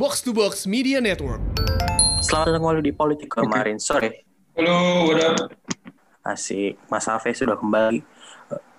Box to Box Media Network. Selamat datang kembali di Politik kemarin sore. Halo, what up? Asik, Mas Afe sudah kembali.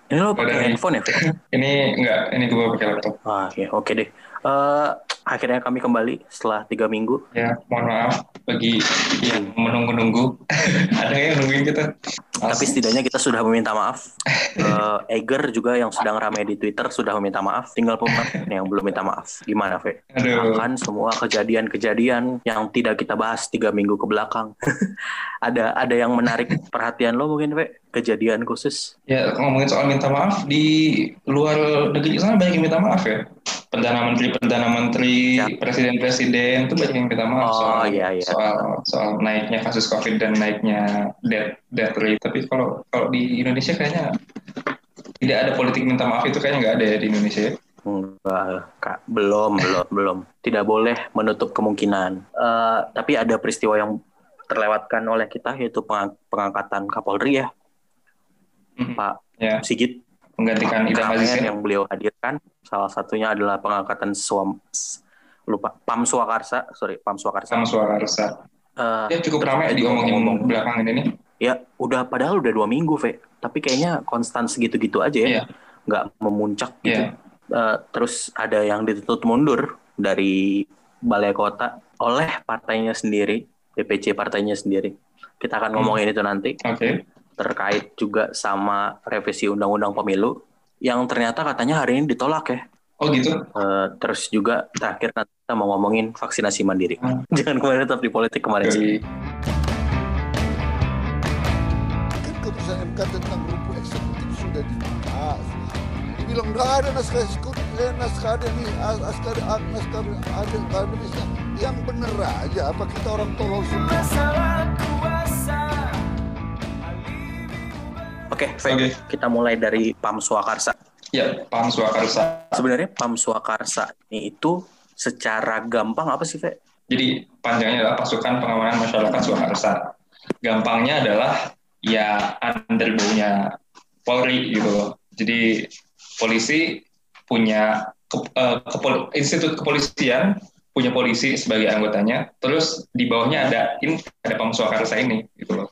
Ini lo pakai handphone ya, Fe? Ini enggak, ini gue pakai laptop. Ah, ya, oke deh. Eh, akhirnya kami kembali setelah tiga minggu. Ya, mohon maaf bagi yang menunggu-nunggu. Ada yang nungguin kita. Tapi setidaknya kita sudah meminta maaf. Eh, Eger juga yang sedang ramai di Twitter sudah meminta maaf. Tinggal pemerintah yang belum minta maaf. Gimana, Fe? Akan semua kejadian-kejadian yang tidak kita bahas tiga minggu ke belakang. ada ada yang menarik perhatian lo mungkin, Fe? Kejadian khusus? ya ngomongin soal minta maaf di luar negeri sana banyak yang minta maaf ya. Perdana Menteri, Perdana Menteri, Ya. Presiden-Presiden itu banyak yang minta maaf Oh, soal, iya, iya. soal soal naiknya kasus COVID dan naiknya death death rate. Tapi kalau kalau di Indonesia kayaknya tidak ada politik minta maaf itu kayaknya nggak ada ya di Indonesia. ya. Enggak, Kak. Belum, belum, belum. Tidak boleh menutup kemungkinan. Eh, tapi ada peristiwa yang terlewatkan oleh kita yaitu pengang- pengangkatan Kapolri ya, Pak Ya, Sigit. menggantikan Idam Aziz ya. yang beliau hadirkan. Salah satunya adalah pengangkatan Suam lupa Pam Swakarsa, sorry Pam Swakarsa. sama suara rasa. Eh, Ya cukup ramai diomongin Ngomong. belakangan ini. ya udah padahal udah dua minggu, Ve. Tapi kayaknya konstan segitu-gitu aja ya, Iya. nggak memuncak gitu. Iya. Eh, terus ada yang dituntut mundur dari balai kota oleh partainya sendiri, DPC partainya sendiri. Kita akan Hmm. ngomongin itu nanti Oke. Terkait juga sama revisi undang-undang pemilu yang ternyata katanya hari ini ditolak ya. Oh gitu. Eh, terus juga terakhir nanti kita mau ngomongin vaksinasi mandiri. Hmm. Jangan kemarin tetap di politik kemarin. Dari kan keputusan MK tentang rumput eksekutif sudah dibahas. Dibilang nggak ada naskah eksekutif, eh, naskah ada nih, as- naskah ada, naskah ada kabinetnya. Yang bener aja, apa kita orang tolol semua? Oke, Fe, Oke. kita mulai dari Pam Swakarsa. ya Pam Swakarsa. Sebenarnya Pam Swakarsa ini itu secara gampang apa sih, Fe? Jadi panjangnya adalah pasukan pengamanan masyarakat Swakarsa. Gampangnya adalah ya under bawahnya Polri gitu loh. Jadi polisi punya ke- eh, kepol- institut kepolisian punya polisi sebagai anggotanya. Terus di bawahnya ada ini ada Pam Swakarsa ini gitu loh.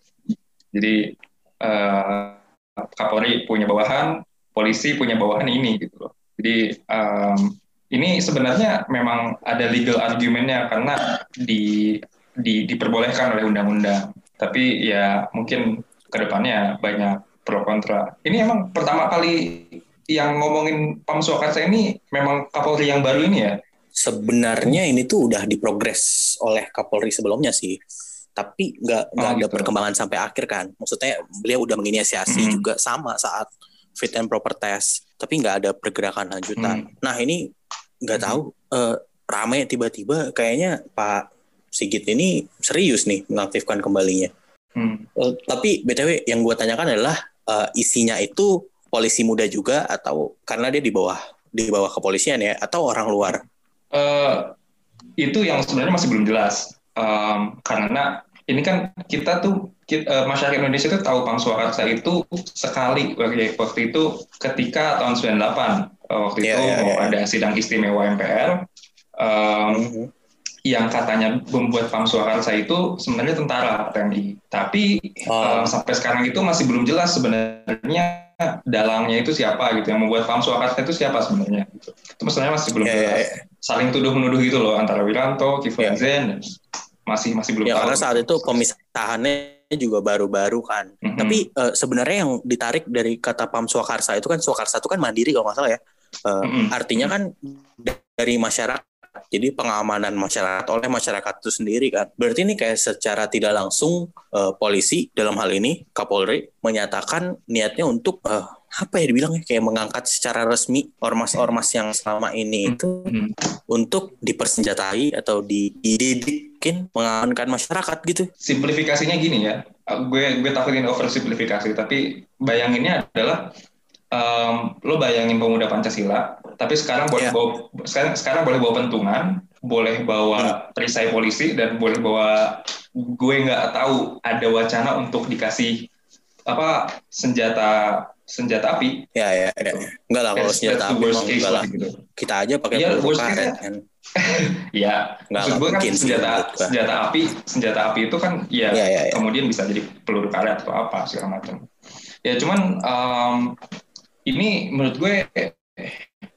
Jadi eh, Kapolri punya bawahan, polisi punya bawahan ini gitu loh. Jadi em, ini sebenarnya memang ada legal argumentnya karena di, di diperbolehkan oleh undang-undang. Tapi ya mungkin ke depannya banyak pro kontra. Ini emang pertama kali yang ngomongin Pam Swakarsa ini memang Kapolri yang baru ini ya. Sebenarnya ini tuh udah diprogres oleh Kapolri sebelumnya sih. Tapi nggak nggak Oh, ada gitu. perkembangan sampai akhir kan. Maksudnya beliau udah menginisiasi Mhm. juga sama saat fit and proper test. Tapi nggak ada pergerakan lanjutan. Hmm. Nah ini nggak Mhm. tahu eh, rame tiba-tiba kayaknya Pak Sigit ini serius nih mengaktifkan kembalinya. Hmm. Eh, tapi btw yang gue tanyakan adalah eh, isinya itu polisi muda juga atau karena dia di bawah di bawah kepolisian ya atau orang luar? Eh, itu yang sebenarnya masih belum jelas Em, karena ini kan kita tuh ki- eh, masyarakat Indonesia itu tahu Pam Swakarsa itu sekali waktu, waktu itu ketika tahun 98 Eh, waktu Iya, itu iya, mau iya. ada sidang istimewa MPR em, Mhm. yang katanya membuat Pam Swakarsa itu sebenarnya tentara TNI tapi Oh. em, sampai sekarang itu masih belum jelas sebenarnya dalangnya itu siapa gitu yang membuat Pam Swakarsa itu siapa sebenarnya gitu. itu sebenarnya masih belum Iya, iya, jelas iya. saling tuduh menuduh gitu loh antara Wiranto, Kiflan Iya. Zen dan masih masih belum Ya tahu. karena saat itu pemisahannya juga baru-baru kan. Mhm. Tapi eh, sebenarnya yang ditarik dari kata Pam Swakarsa itu kan Swakarsa itu kan mandiri kalau nggak salah ya. Eh, Mhm. Artinya kan dari masyarakat. Jadi pengamanan masyarakat oleh masyarakat itu sendiri kan. Berarti ini kayak secara tidak langsung eh, polisi dalam hal ini Kapolri menyatakan niatnya untuk eh, apa ya dibilangnya kayak mengangkat secara resmi ormas-ormas yang selama ini itu Mhm. untuk dipersenjatai atau di- dididikin mengamankan masyarakat gitu. simplifikasinya gini ya, gue gue takutin oversimplifikasi, tapi bayanginnya adalah em, lo bayangin pemuda Pancasila, tapi sekarang boleh Iya. bawa sekarang sekarang boleh bawa pentungan, boleh bawa perisai polisi dan boleh bawa gue nggak tahu ada wacana untuk dikasih apa senjata senjata api. Ya ya, ya. enggak lah kalau senjata api worst emang case enggak lah. lah, gitu. Kita aja pakai Iya, peluru worst karet kan. Ya, Nggak maksud lah, gue kan sih senjata gua. senjata api, senjata api itu kan ya, Ya, ya, ya. kemudian bisa jadi peluru karet atau apa segala macam. Ya cuman em, ini menurut gue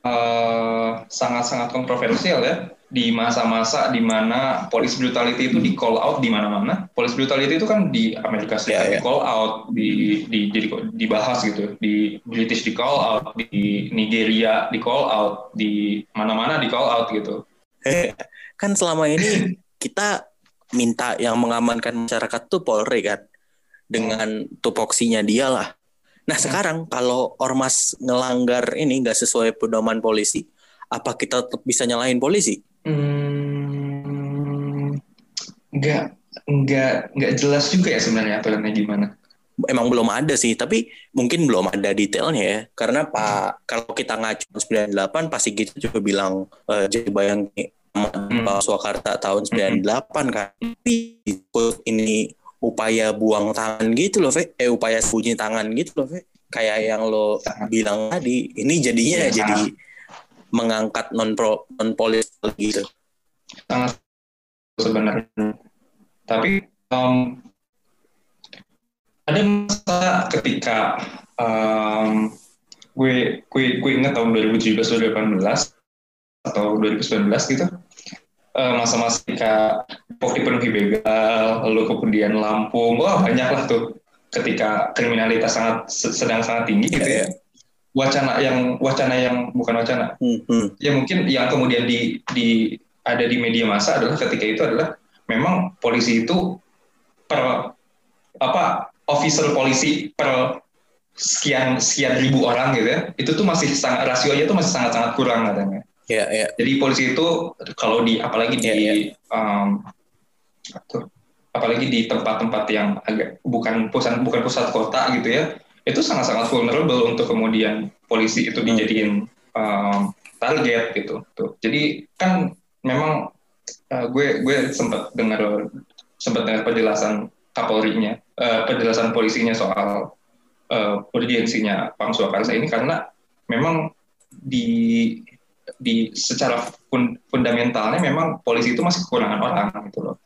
eh, sangat-sangat kontroversial ya di masa-masa di mana police brutality itu di call out di mana-mana. Police brutality itu kan di Amerika Serikat Ya, ya. di call out, di di jadi dibahas gitu, di British di call out, di Nigeria di call out, di mana-mana di call out gitu. kan selama ini kita minta yang mengamankan masyarakat tuh Polri kan dengan tupoksinya dia lah. Nah sekarang kalau ormas ngelanggar ini nggak sesuai pedoman polisi, apa kita tetap bisa nyalahin polisi? Hmm, nggak nggak nggak jelas juga ya sebenarnya aturannya gimana. Emang belum ada sih, tapi mungkin belum ada detailnya ya. Karena Pak kalau kita ngacu 98 pasti gitu juga bilang eh, jadi bayang Pak Swakarta tahun 98 kan. Tapi ini upaya buang tangan gitu loh, Ve. Eh upaya sembunyi tangan gitu loh, Ve. Kayak yang lo bilang tadi, ini jadinya Iya, jadi mengangkat non pro non polis gitu. sangat sebenarnya. Tapi em, ada masa ketika em, gue gue gue ingat tahun 2017 2018 atau 2019 gitu eh, masa-masa ketika Depok dipenuhi begal lalu kemudian Lampung wah banyak lah tuh ketika kriminalitas sangat sedang sangat tinggi gitu Iya, ya wacana yang wacana yang bukan wacana Hmm, hmm. ya mungkin yang kemudian di, di ada di media massa adalah ketika itu adalah memang polisi itu per apa officer polisi per sekian sekian ribu orang gitu ya itu tuh masih sangat rasionya tuh masih sangat sangat kurang katanya Ya, ya. jadi polisi itu kalau di apalagi di Iya, um, tuh, apalagi di tempat-tempat yang agak bukan pusat bukan pusat kota gitu ya itu sangat-sangat vulnerable untuk kemudian polisi itu Hmm. dijadiin um, target gitu tuh jadi kan memang uh, gue gue sempat dengar sempat dengar penjelasan Kapolri-nya uh, penjelasan polisinya soal uh, urgensinya Pam Swakarsa ini karena memang di di secara fun- fundamentalnya memang polisi itu masih kekurangan orang gitu loh.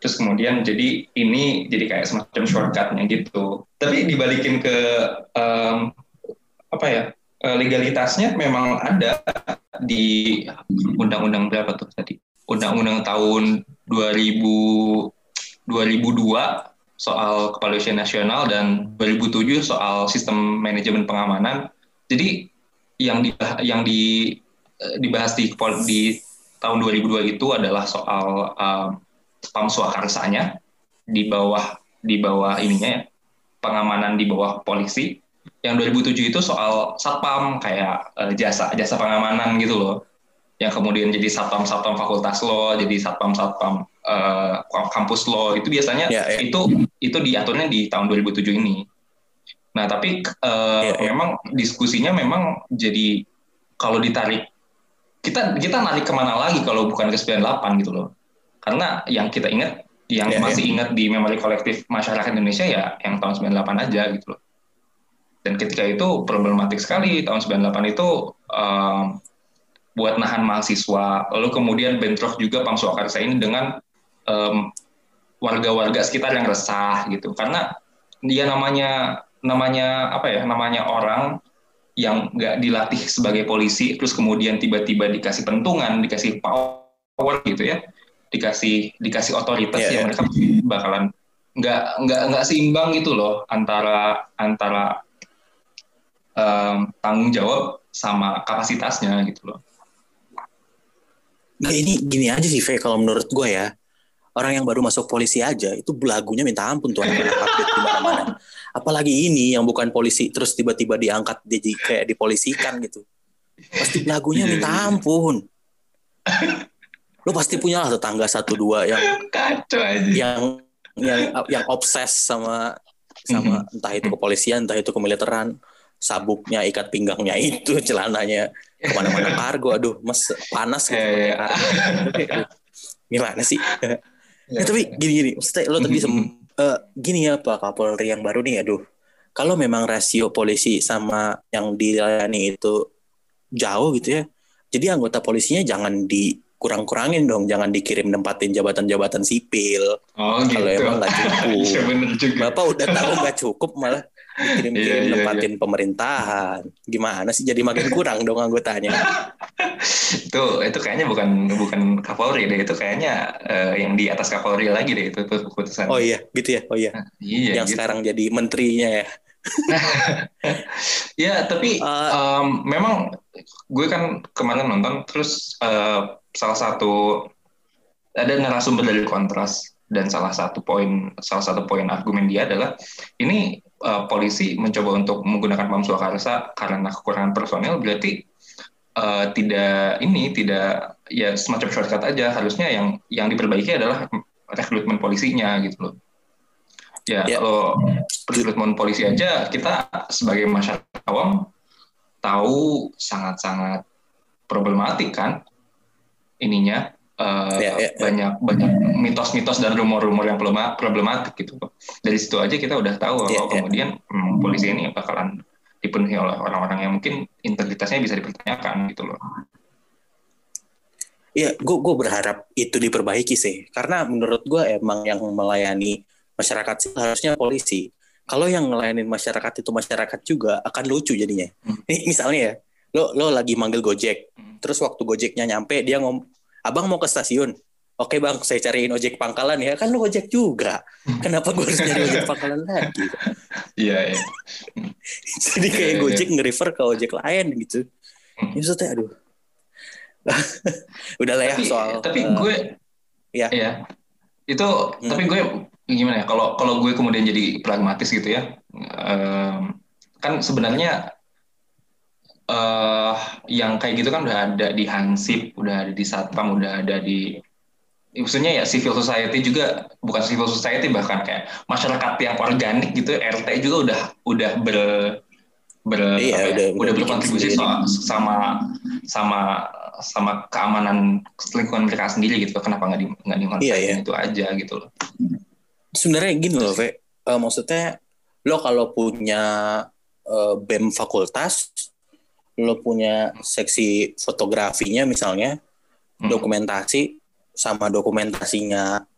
Terus kemudian jadi ini jadi kayak semacam shortcutnya gitu. Tapi dibalikin ke em, apa ya eh, legalitasnya memang ada di undang-undang berapa tuh tadi? Undang-undang tahun 2000 2002 soal kepolisian nasional dan 2007 soal sistem manajemen pengamanan. Jadi yang di yang di eh, dibahas di di tahun 2002 itu adalah soal um, pam swakarsanya di bawah di bawah ininya ya, pengamanan di bawah polisi. Yang 2007 itu soal satpam kayak eh, jasa jasa pengamanan gitu loh. Yang kemudian jadi satpam satpam fakultas lo, jadi satpam satpam eh, kampus lo itu biasanya Ya, ya. itu itu diaturnya di tahun 2007 ini. Nah, tapi eh, Iya, iya. memang diskusinya memang jadi kalau ditarik kita kita narik ke mana lagi kalau bukan ke 98 gitu loh. Karena yang kita ingat yang Iya, masih ingat di memori kolektif masyarakat Indonesia ya yang tahun 98 aja gitu loh. Dan ketika itu problematik sekali. Tahun 98 itu em, buat nahan mahasiswa, lalu kemudian bentrok juga Pam Swakarsa ini dengan em, warga-warga sekitar yang resah gitu. Karena dia namanya namanya apa ya namanya orang yang nggak dilatih sebagai polisi terus kemudian tiba-tiba dikasih pentungan dikasih power gitu ya dikasih dikasih otoritas Iya, yang iya. mereka bakalan nggak nggak nggak seimbang gitu loh antara antara em, tanggung jawab sama kapasitasnya gitu loh Nggak, ini gini aja sih, Ve, kalau menurut gue ya. Orang yang baru masuk polisi aja, itu belagunya minta ampun tuh anak-anak update di mana-mana. Apalagi ini yang bukan polisi, terus tiba-tiba diangkat jadi kayak dipolisikan gitu. Pasti belagunya Iya, minta iya. ampun. Lo pasti punya lah tetangga satu dua yang kacau aja yang yang yang obses sama sama entah itu kepolisian, entah itu kemiliteran, sabuknya, ikat pinggangnya itu, celananya ke mana-mana kargo. Aduh, mas panas gitu. Iya, iya. kargo. Gimana sih? Ya, tapi gini-gini, maksudnya lo tadi Mhm. sem- eh, gini ya Pak Kapolri yang baru nih, aduh. kalau memang rasio polisi sama yang dilayani itu jauh gitu ya, jadi anggota polisinya jangan dikurang-kurangin dong, jangan dikirim nempatin jabatan-jabatan sipil. Oh gitu. Kalau emang nggak cukup. Iya juga. Bapak udah tahu nggak cukup malah dikirim-kirim Iya, iya, nempatin pemerintahan. Gimana sih jadi makin kurang dong anggotanya? itu itu kayaknya bukan bukan Kapolri deh, itu kayaknya eh, yang di atas Kapolri lagi deh itu, keputusan. Oh iya, gitu ya. Oh iya. Iya. yang gitu. sekarang jadi menterinya ya. Ya, tapi Eh, em, memang gue kan kemarin nonton terus eh, salah satu ada narasumber dari Kontras dan salah satu poin salah satu poin argumen dia adalah ini eh, polisi mencoba untuk menggunakan pam swakarsa karena kekurangan personel berarti eh, tidak ini tidak ya semacam shortcut aja harusnya yang yang diperbaiki adalah rekrutmen polisinya gitu loh. Ya, Ya. kalau rekrutmen polisi aja kita sebagai masyarakat awam tahu sangat-sangat problematik kan ininya eh, Ya, ya, ya. banyak banyak mitos-mitos dan rumor-rumor yang problema- problematik gitu dari situ aja kita udah tahu Ya, kalau ya. kemudian hmm, polisi ini bakalan dipenuhi oleh orang-orang yang mungkin integritasnya bisa dipertanyakan gitu loh Iya, gue gue berharap itu diperbaiki sih. Karena menurut gue emang yang melayani masyarakat sih harusnya polisi. Kalau yang ngelayanin masyarakat itu masyarakat juga akan lucu jadinya. Hmm. Nih, misalnya ya, lo lo lagi manggil Gojek, Hmm. terus waktu Gojeknya nyampe dia ngom, abang mau ke stasiun. Oke bang, saya cariin ojek pangkalan ya. Kan lo ojek juga. Kenapa gue harus nyari ojek pangkalan lagi? iya iya Jadi kayak Iya, iya. Gojek nge-refer ke ojek lain gitu. Hmm. Ini maksudnya aduh. Udah lah ya tapi soal tapi gue ya. ya itu Hmm. tapi gue gimana ya? Kalau kalau gue kemudian jadi pragmatis gitu ya em, kan sebenarnya eh yang kayak gitu kan udah ada di Hansip udah ada di Satpam udah ada di maksudnya ya civil society juga bukan civil society bahkan kayak masyarakat yang organik gitu RT juga udah udah ber ber Iya, apa ya, udah- udah, berkontribusi sama sama sama sama keamanan lingkungan mereka sendiri gitu. Kenapa nggak di nggak Iya, iya. itu aja gitu loh sebenarnya gini loh, Ve. Eh, maksudnya lo kalau punya eh, BEM fakultas, lo punya seksi fotografinya misalnya, Hmm. dokumentasi sama dokumentasinya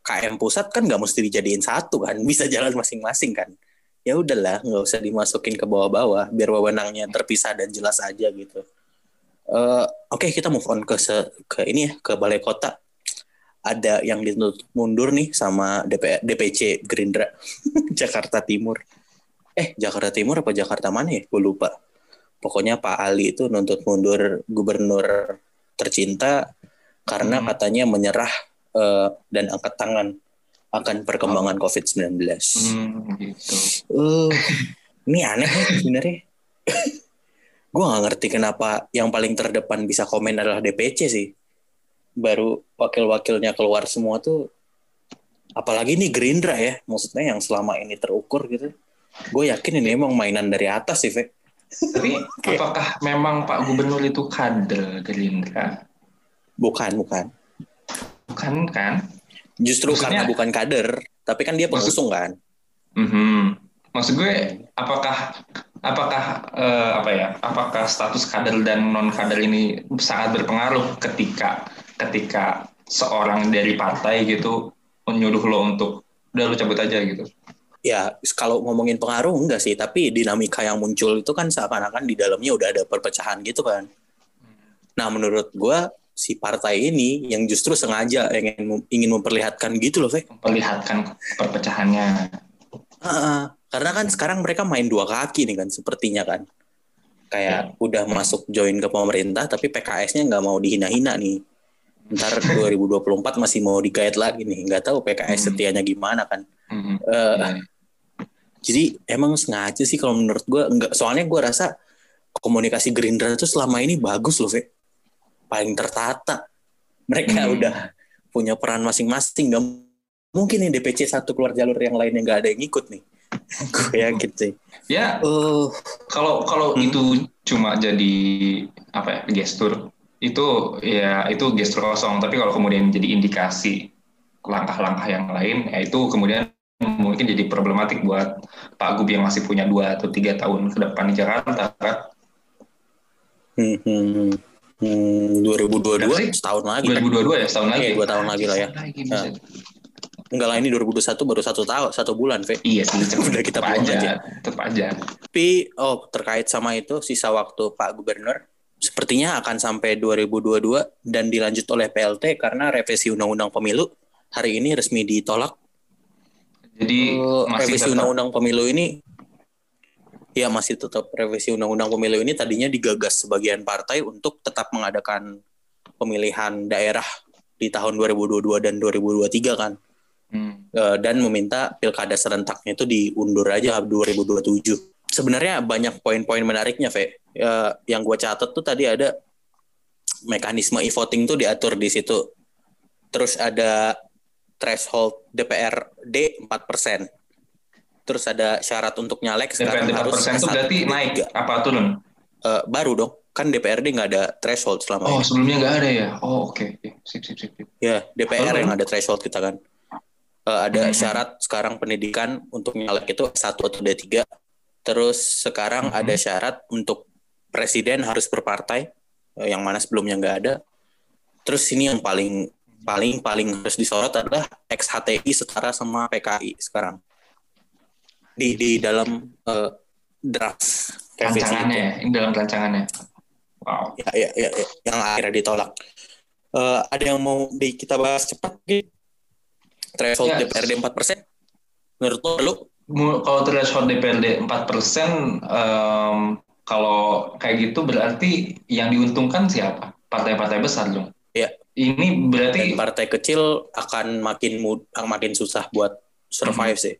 KM pusat kan nggak mesti dijadiin satu kan, bisa jalan masing-masing kan. Ya udahlah, nggak usah dimasukin ke bawah-bawah, biar wewenangnya terpisah dan jelas aja gitu. Eh, Oke, kita move on ke se- ke ini ya, ke balai kota. Ada yang dituntut mundur nih sama DP, DPC Gerindra Jakarta Timur. Eh, Jakarta Timur apa Jakarta mana ya? Gue lupa. Pokoknya Pak Ali itu nuntut mundur gubernur tercinta karena Hmm. katanya menyerah eh, dan angkat tangan akan perkembangan COVID-19. hmm, gitu Eh, ini aneh ya sebenarnya. gue nggak ngerti kenapa yang paling terdepan bisa komen adalah DPC sih. Baru wakil-wakilnya keluar semua tuh, apalagi ini Gerindra ya, maksudnya yang selama ini terukur gitu. Gue yakin ini emang mainan dari atas sih, Ve. tapi apakah memang Pak Gubernur itu kader Gerindra Bukan, bukan. bukan kan Justru Maksudnya- karena bukan kader, tapi kan dia pengusung kan. Mhm. maksud gue apakah apakah eh, apa ya apakah status kader dan non kader ini sangat berpengaruh ketika ketika seorang dari partai gitu menyuruh lo untuk udah lu cabut aja gitu Ya, kalau ngomongin pengaruh enggak sih, tapi dinamika yang muncul itu kan seakan-akan di dalamnya udah ada perpecahan gitu kan. Nah, menurut gua si partai ini yang justru sengaja ingin ingin memperlihatkan gitu loh, Ve. memperlihatkan perpecahannya Ah, karena kan sekarang mereka main dua kaki nih kan, sepertinya kan. Kayak udah masuk join ke pemerintah, tapi PKS-nya nggak mau dihina-hina nih. Ntar 2024 masih mau digait lagi nih, nggak tahu PKS Hmm. setianya gimana kan. Mhm. Eh, Iya. Jadi emang sengaja sih kalau menurut gue enggak. Soalnya gue rasa komunikasi Gerindra itu selama ini bagus loh, Ve. Paling tertata. Mereka Hmm. udah punya peran masing-masing. Gak mungkin nih DPC satu keluar jalur yang lainnya nggak ada yang ikut nih. gue yakin sih. ya Oh, kalau kalau Hmm. itu cuma jadi apa ya gestur itu ya itu gestur kosong tapi kalau kemudian jadi indikasi langkah-langkah yang lain ya itu kemudian mungkin jadi problematik buat Pak Gub yang masih punya dua atau tiga tahun ke depan di Jakarta kan. Hmm, hmm, hmm, 2022 Berapa sih? setahun lagi. kan? 2022 ya setahun lagi. Iya, dua tahun lagi lah ya. Lagi, bisa. Enggak lah ini 2021 baru satu tahun satu bulan, Fe. Iya sih, Udah kita tetap aja, aja. tetap aja. Tapi oh terkait sama itu sisa waktu Pak Gubernur sepertinya akan sampai 2022 dan dilanjut oleh PLT karena revisi Undang-Undang Pemilu hari ini resmi ditolak. Jadi masih revisi Undang-Undang Pemilu ini ya masih tetap revisi Undang-Undang Pemilu ini tadinya digagas sebagian partai untuk tetap mengadakan pemilihan daerah di tahun 2022 dan 2023 kan. Hmm. Eh, dan meminta pilkada serentaknya itu diundur aja 2027. Sebenarnya banyak poin-poin menariknya, Ve. Eh, yang gue catat tuh tadi ada mekanisme e-voting tuh diatur di situ. Terus ada threshold DPRD 4%. Terus ada syarat untuk nyalek sekarang DPRD harus 4% itu S1, berarti naik apa turun? Eh, baru dong. Kan DPRD nggak ada threshold selama Oh, ini. sebelumnya nggak ada ya? Oh, oke. Oke. Sip, sip, sip. sip. Ya, DPR Baru. yang ada threshold kita kan. Eh, ada Mhm. syarat sekarang pendidikan untuk nyalek itu S1 atau D3. Terus sekarang Mhm. ada syarat untuk presiden harus berpartai, eh, yang mana sebelumnya nggak ada. Terus ini yang paling paling paling harus disorot adalah XHTI setara sama PKI sekarang di di dalam eh, draft Rancangannya ya? Ini dalam rancangannya. Wow. Ya, ya, ya, ya, yang akhirnya ditolak. Eh, ada yang mau di, kita bahas cepat? Gi? Threshold Ya. DPRD 4%? Menurut lo, Kalau threshold DPRD 4%, em, kalau kayak gitu berarti yang diuntungkan siapa? Partai-partai besar dong. Ya. Ini Dan berarti partai kecil akan makin mud, makin susah buat survive sih.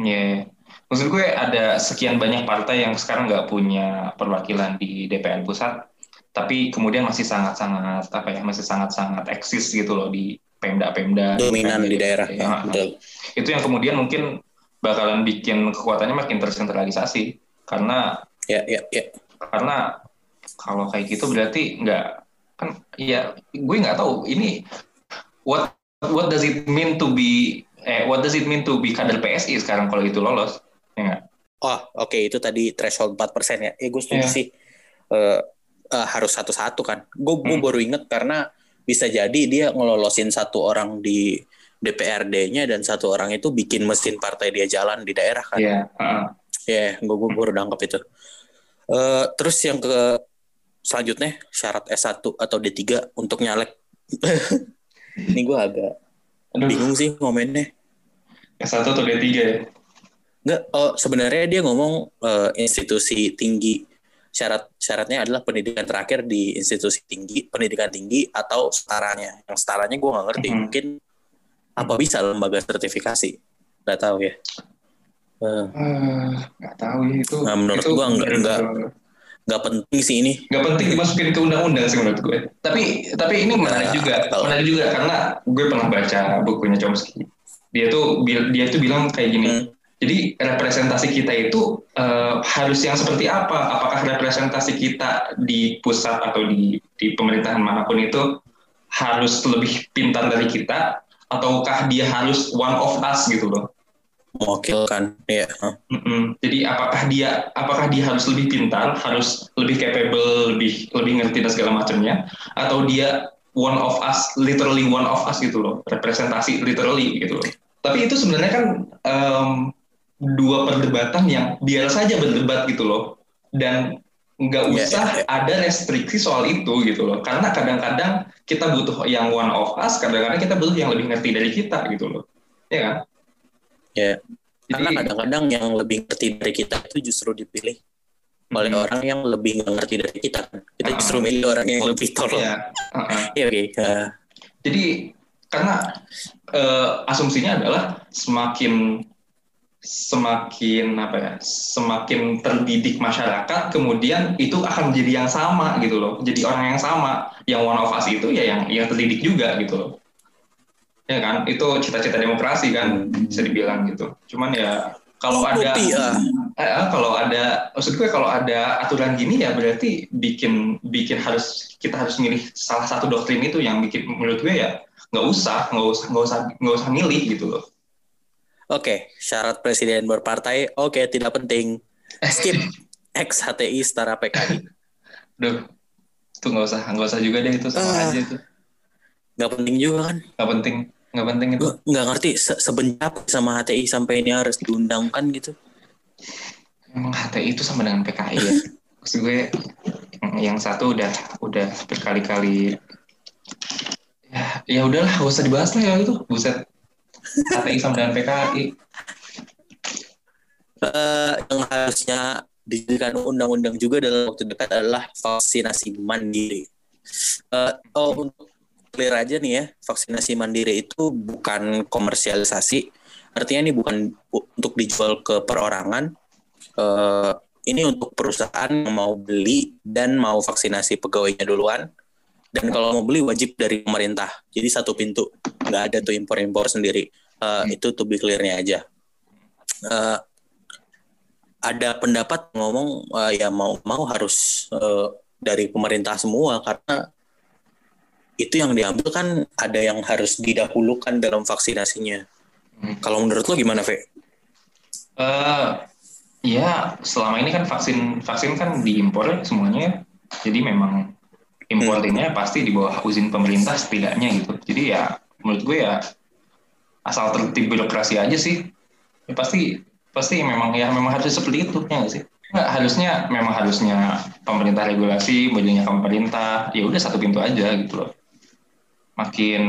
Ya, maksud gue ada sekian banyak partai yang sekarang nggak punya perwakilan di DPR pusat, tapi kemudian masih sangat-sangat apa ya, masih sangat-sangat eksis gitu loh di Pemda-Pemda. Dominan di daerah. Ya, Ya, betul. Itu yang kemudian mungkin bakalan bikin kekuatannya makin tersentralisasi karena Ya, ya, ya. karena kalau kayak gitu berarti nggak kan ya gue nggak tahu ini what what does it mean to be eh what does it mean to be kader PSI sekarang kalau itu lolos ya nggak Oh, oke itu tadi threshold 4% ya. Eh, gue setuju Iya. sih. Eh, eh, harus satu-satu kan. Gue gue Hmm. baru inget karena bisa jadi dia ngelolosin satu orang di DPRD-nya dan satu orang itu bikin mesin partai dia jalan di daerah kan. Iya, heeh. Ya, gue gue baru nangkep itu. Eh, terus yang ke selanjutnya syarat S1 atau D3 untuk nyalek. Ini gue agak Aduh, bingung sih ngomennya. S1 atau D3 ya? Enggak, oh sebenarnya dia ngomong eh, institusi tinggi. Syarat syaratnya adalah pendidikan terakhir di institusi tinggi, pendidikan tinggi atau setaranya. Yang setaranya gue nggak ngerti. Mhm. Mungkin apa bisa lembaga sertifikasi? Nggak tahu ya. Eh, Eh, nggak tahu ya itu. Nah, menurut itu gua nggak- bener-bener nggak- penting sih ini. nggak penting dimasukin ke undang-undang sih menurut gue. Tapi tapi ini menarik Nah, juga, kalau- menarik juga karena gue pernah baca bukunya Chomsky. Dia tuh dia tuh bilang kayak gini. Hmm. Jadi representasi kita itu eh, harus yang seperti apa? Apakah representasi kita di pusat atau di di pemerintahan mana pun itu harus lebih pintar dari kita ataukah dia harus one of us gitu loh? Mewakilkan, ya. Mm-mm. Jadi apakah dia apakah dia harus lebih pintar, harus lebih capable, lebih lebih ngerti dan segala macamnya, atau dia one of us, literally one of us gitu loh, representasi literally gitu loh. Tapi itu sebenarnya kan em, dua perdebatan yang biar saja berdebat gitu loh, dan nggak Iya, usah iya, iya. ada restriksi soal itu gitu loh, karena kadang-kadang kita butuh yang one of us, kadang-kadang kita butuh yang lebih ngerti dari kita gitu loh, ya kan? Ya. Karena kadang-kadang yang lebih ngerti dari kita itu justru dipilih oleh Mm. orang yang lebih ngerti dari kita. kan. Kita Ah. justru milih orang yang lebih tolong. Iya. uh-uh. Iya, oke. Eh, Jadi karena eh, asumsinya adalah semakin semakin apa ya, semakin terdidik masyarakat, kemudian itu akan menjadi yang sama gitu loh, jadi orang yang sama, yang one of us itu ya yang yang terdidik juga gitu loh, ya kan? Itu cita-cita demokrasi kan bisa dibilang gitu. Cuman ya kalau ada Utopia. Eh, kalau ada maksud gue kalau ada aturan gini ya berarti bikin bikin harus kita harus milih salah satu doktrin itu yang bikin menurut gue ya nggak usah nggak usah nggak usah nggak usah milih gitu loh Oke, syarat presiden berpartai, oke tidak penting. Skip X HTI setara PKI. Duh, itu nggak usah, nggak usah juga deh itu sama Ah. aja itu. Nggak penting juga kan? Nggak penting, nggak penting itu. Nggak ngerti se- sebenarnya apa sama HTI sampai ini harus diundangkan gitu. Emang HTI itu sama dengan PKI ya. Maksud gue yang satu udah udah berkali-kali ya ya udahlah gak usah dibahas lah ya itu buset HTI sama dengan PKI Eh, yang harusnya dijadikan undang-undang juga dalam waktu dekat adalah vaksinasi mandiri. Eh, oh, untuk clear aja nih ya, vaksinasi mandiri itu bukan komersialisasi. Artinya ini bukan untuk dijual ke perorangan. Eh, ini untuk perusahaan yang mau beli dan mau vaksinasi pegawainya duluan. Dan kalau mau beli wajib dari pemerintah. Jadi satu pintu, nggak ada tuh impor-impor sendiri. Eh, Itu to be clear-nya aja. Eh, ada pendapat ngomong eh, ya mau mau harus eh, dari pemerintah semua karena itu yang diambil kan ada yang harus didahulukan dalam vaksinasinya. Hmm. Kalau menurut lo gimana, Ve? Eh, ya selama ini kan vaksin vaksin kan diimpor ya semuanya ya. Jadi memang importinnya pasti di bawah izin pemerintah setidaknya gitu. Jadi ya menurut gue ya asal tertib birokrasi aja sih. Ya, pasti pasti memang ya memang harus seperti itu ya nggak sih? Nggak, harusnya memang harusnya pemerintah regulasi, bajunya pemerintah. Ya udah satu pintu aja gitu loh. Makin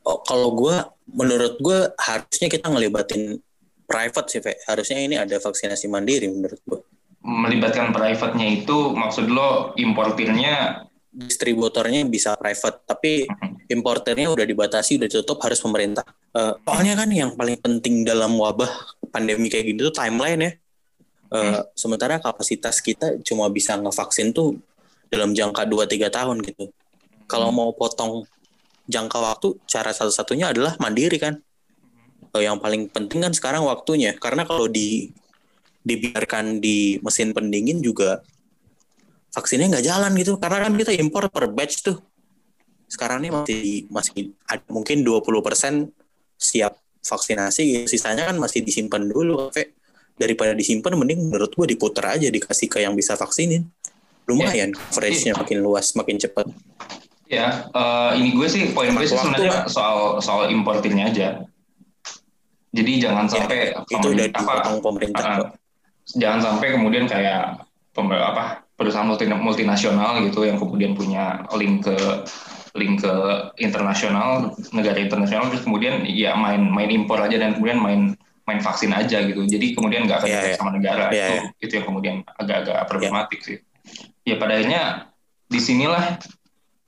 Oh, kalau gue, menurut gue harusnya kita ngelibatin private sih, Ve. Harusnya ini ada vaksinasi mandiri menurut gue. melibatkan private-nya itu maksud lo importirnya Distributornya bisa private, tapi importernya udah dibatasi, udah ditutup harus pemerintah. Eh, soalnya kan yang paling penting dalam wabah pandemi kayak gini tuh timeline ya. Eh, Sementara kapasitas kita cuma bisa ngevaksin tuh dalam jangka 2-3 tahun gitu. Kalau mau potong jangka waktu, cara satu-satunya adalah mandiri kan. Eh, yang paling penting kan sekarang waktunya. Karena kalau di dibiarkan di mesin pendingin juga vaksinnya nggak jalan gitu karena kan kita impor per batch tuh sekarang ini masih masih ada mungkin 20% siap vaksinasi gitu. sisanya kan masih disimpan dulu Fe. daripada disimpan mending menurut gua diputar aja dikasih ke yang bisa vaksinin lumayan coverage-nya makin luas makin cepat Ya, eh, ini gue sih poin gue sih sebenarnya soal soal importinnya aja. Jadi jangan sampai Ya, itu udah pemerintah- apa, pemerintah kok. jangan sampai kemudian kayak pem- apa perusahaan multi, multinasional gitu yang kemudian punya link ke link ke internasional negara internasional terus kemudian ya main main impor aja dan kemudian main main vaksin aja gitu. Jadi kemudian nggak akan iya. sama negara Iya, itu iya. itu yang kemudian agak-agak problematik sih. Ya pada akhirnya di sinilah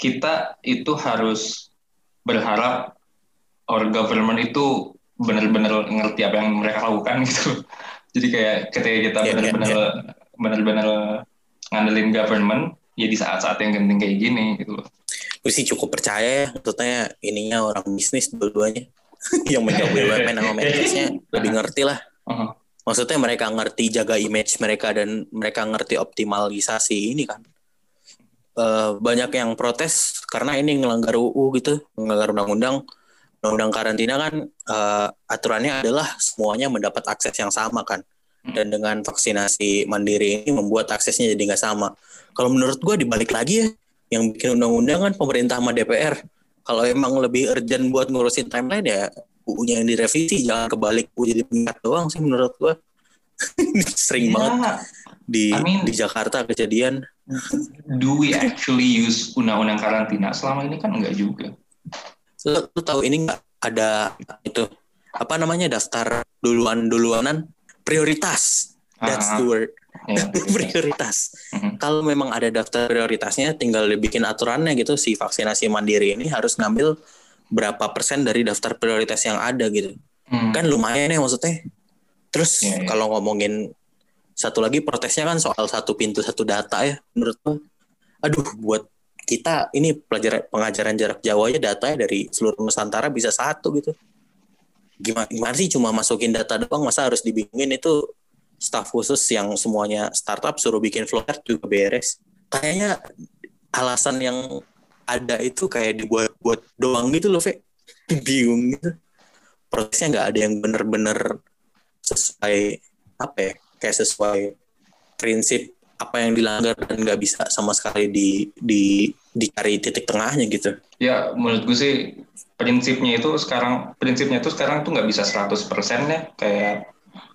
kita itu harus berharap our government itu benar-benar ngerti apa yang mereka lakukan gitu. Jadi kayak ketika kita Iya, iya, benar-benar benar-benar ngandelin government ya di saat-saat yang genting kayak gini gitu loh. gue sih cukup percaya ya maksudnya ininya orang bisnis dua-duanya yang megang BUMN sama Menkesnya lebih ngerti lah Uh-huh. maksudnya mereka ngerti jaga image mereka dan mereka ngerti optimalisasi ini kan Eh, banyak yang protes karena ini ngelanggar UU gitu ngelanggar undang-undang. Undang-undang karantina kan eh, aturannya adalah semuanya mendapat akses yang sama kan. Dan dengan vaksinasi mandiri ini membuat aksesnya jadi nggak sama. Kalau menurut gue dibalik lagi ya yang bikin undang-undang kan pemerintah sama DPR kalau emang lebih urgent buat ngurusin timeline ya UU-nya yang direvisi jangan kebalik UU jadi pengingat doang sih menurut gue sering Ya, banget di I mean- di Jakarta kejadian. Do we actually use undang-undang karantina? Selama ini kan enggak juga. lu, lu tahu ini nggak ada itu apa namanya daftar duluan duluanan prioritas. That's Ah, the word. Ya, prioritas. Mhm. kalau memang ada daftar prioritasnya tinggal dibikin aturannya gitu si vaksinasi mandiri ini harus ngambil berapa persen dari daftar prioritas yang ada gitu. Hmm. kan lumayan ya maksudnya terus Iya, iya. kalau ngomongin satu lagi protesnya kan soal satu pintu satu data ya menurut gua aduh buat kita ini pelajaran pengajaran jarak jauh aja datanya dari seluruh Nusantara bisa satu gitu. Gimana gimana sih cuma masukin data doang? Masa harus dibingungin? Itu staff khusus yang semuanya startup suruh bikin flowchart juga beres. Kayaknya alasan yang ada itu kayak dibuat-buat doang gitu loh Fe. Bingung gitu. Prosesnya nggak ada yang bener-bener sesuai apa ya kayak sesuai prinsip apa yang dilanggar dan nggak bisa sama sekali di di dicari titik tengahnya gitu. Ya menurut gue sih prinsipnya itu sekarang prinsipnya itu sekarang tuh nggak bisa 100% ya kayak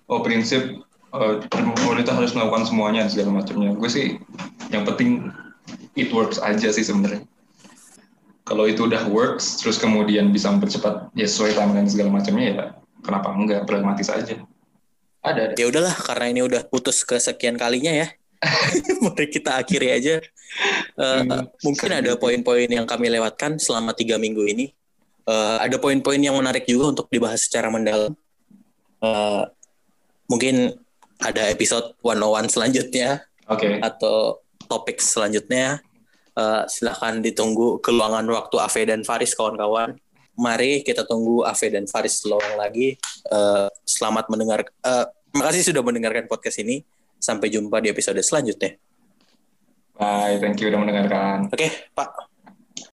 oh prinsip uh, pemerintah harus melakukan semuanya segala macamnya. Gue sih yang penting it works aja sih sebenarnya. Kalau itu udah works, terus kemudian bisa mempercepat ya sesuai timeline segala macamnya ya kenapa enggak pragmatis aja. Ada, ada. Ya udahlah karena ini udah putus kesekian kalinya ya. Mari kita akhiri aja. Uh, hmm, mungkin ada poin-poin yang kami lewatkan selama tiga minggu ini. Uh, ada poin-poin yang menarik juga untuk dibahas secara mendalam. Uh, mungkin ada episode 101 selanjutnya. Oke. Okay. Atau topik selanjutnya Uh, silahkan ditunggu keluangan waktu Ave dan Faris kawan-kawan. Mari kita tunggu Ave dan Faris lowong lagi. Uh, selamat mendengar. Uh, makasih sudah mendengarkan podcast ini. Sampai jumpa di episode selanjutnya. Bye, thank you sudah mendengarkan. Oke, okay, Pak.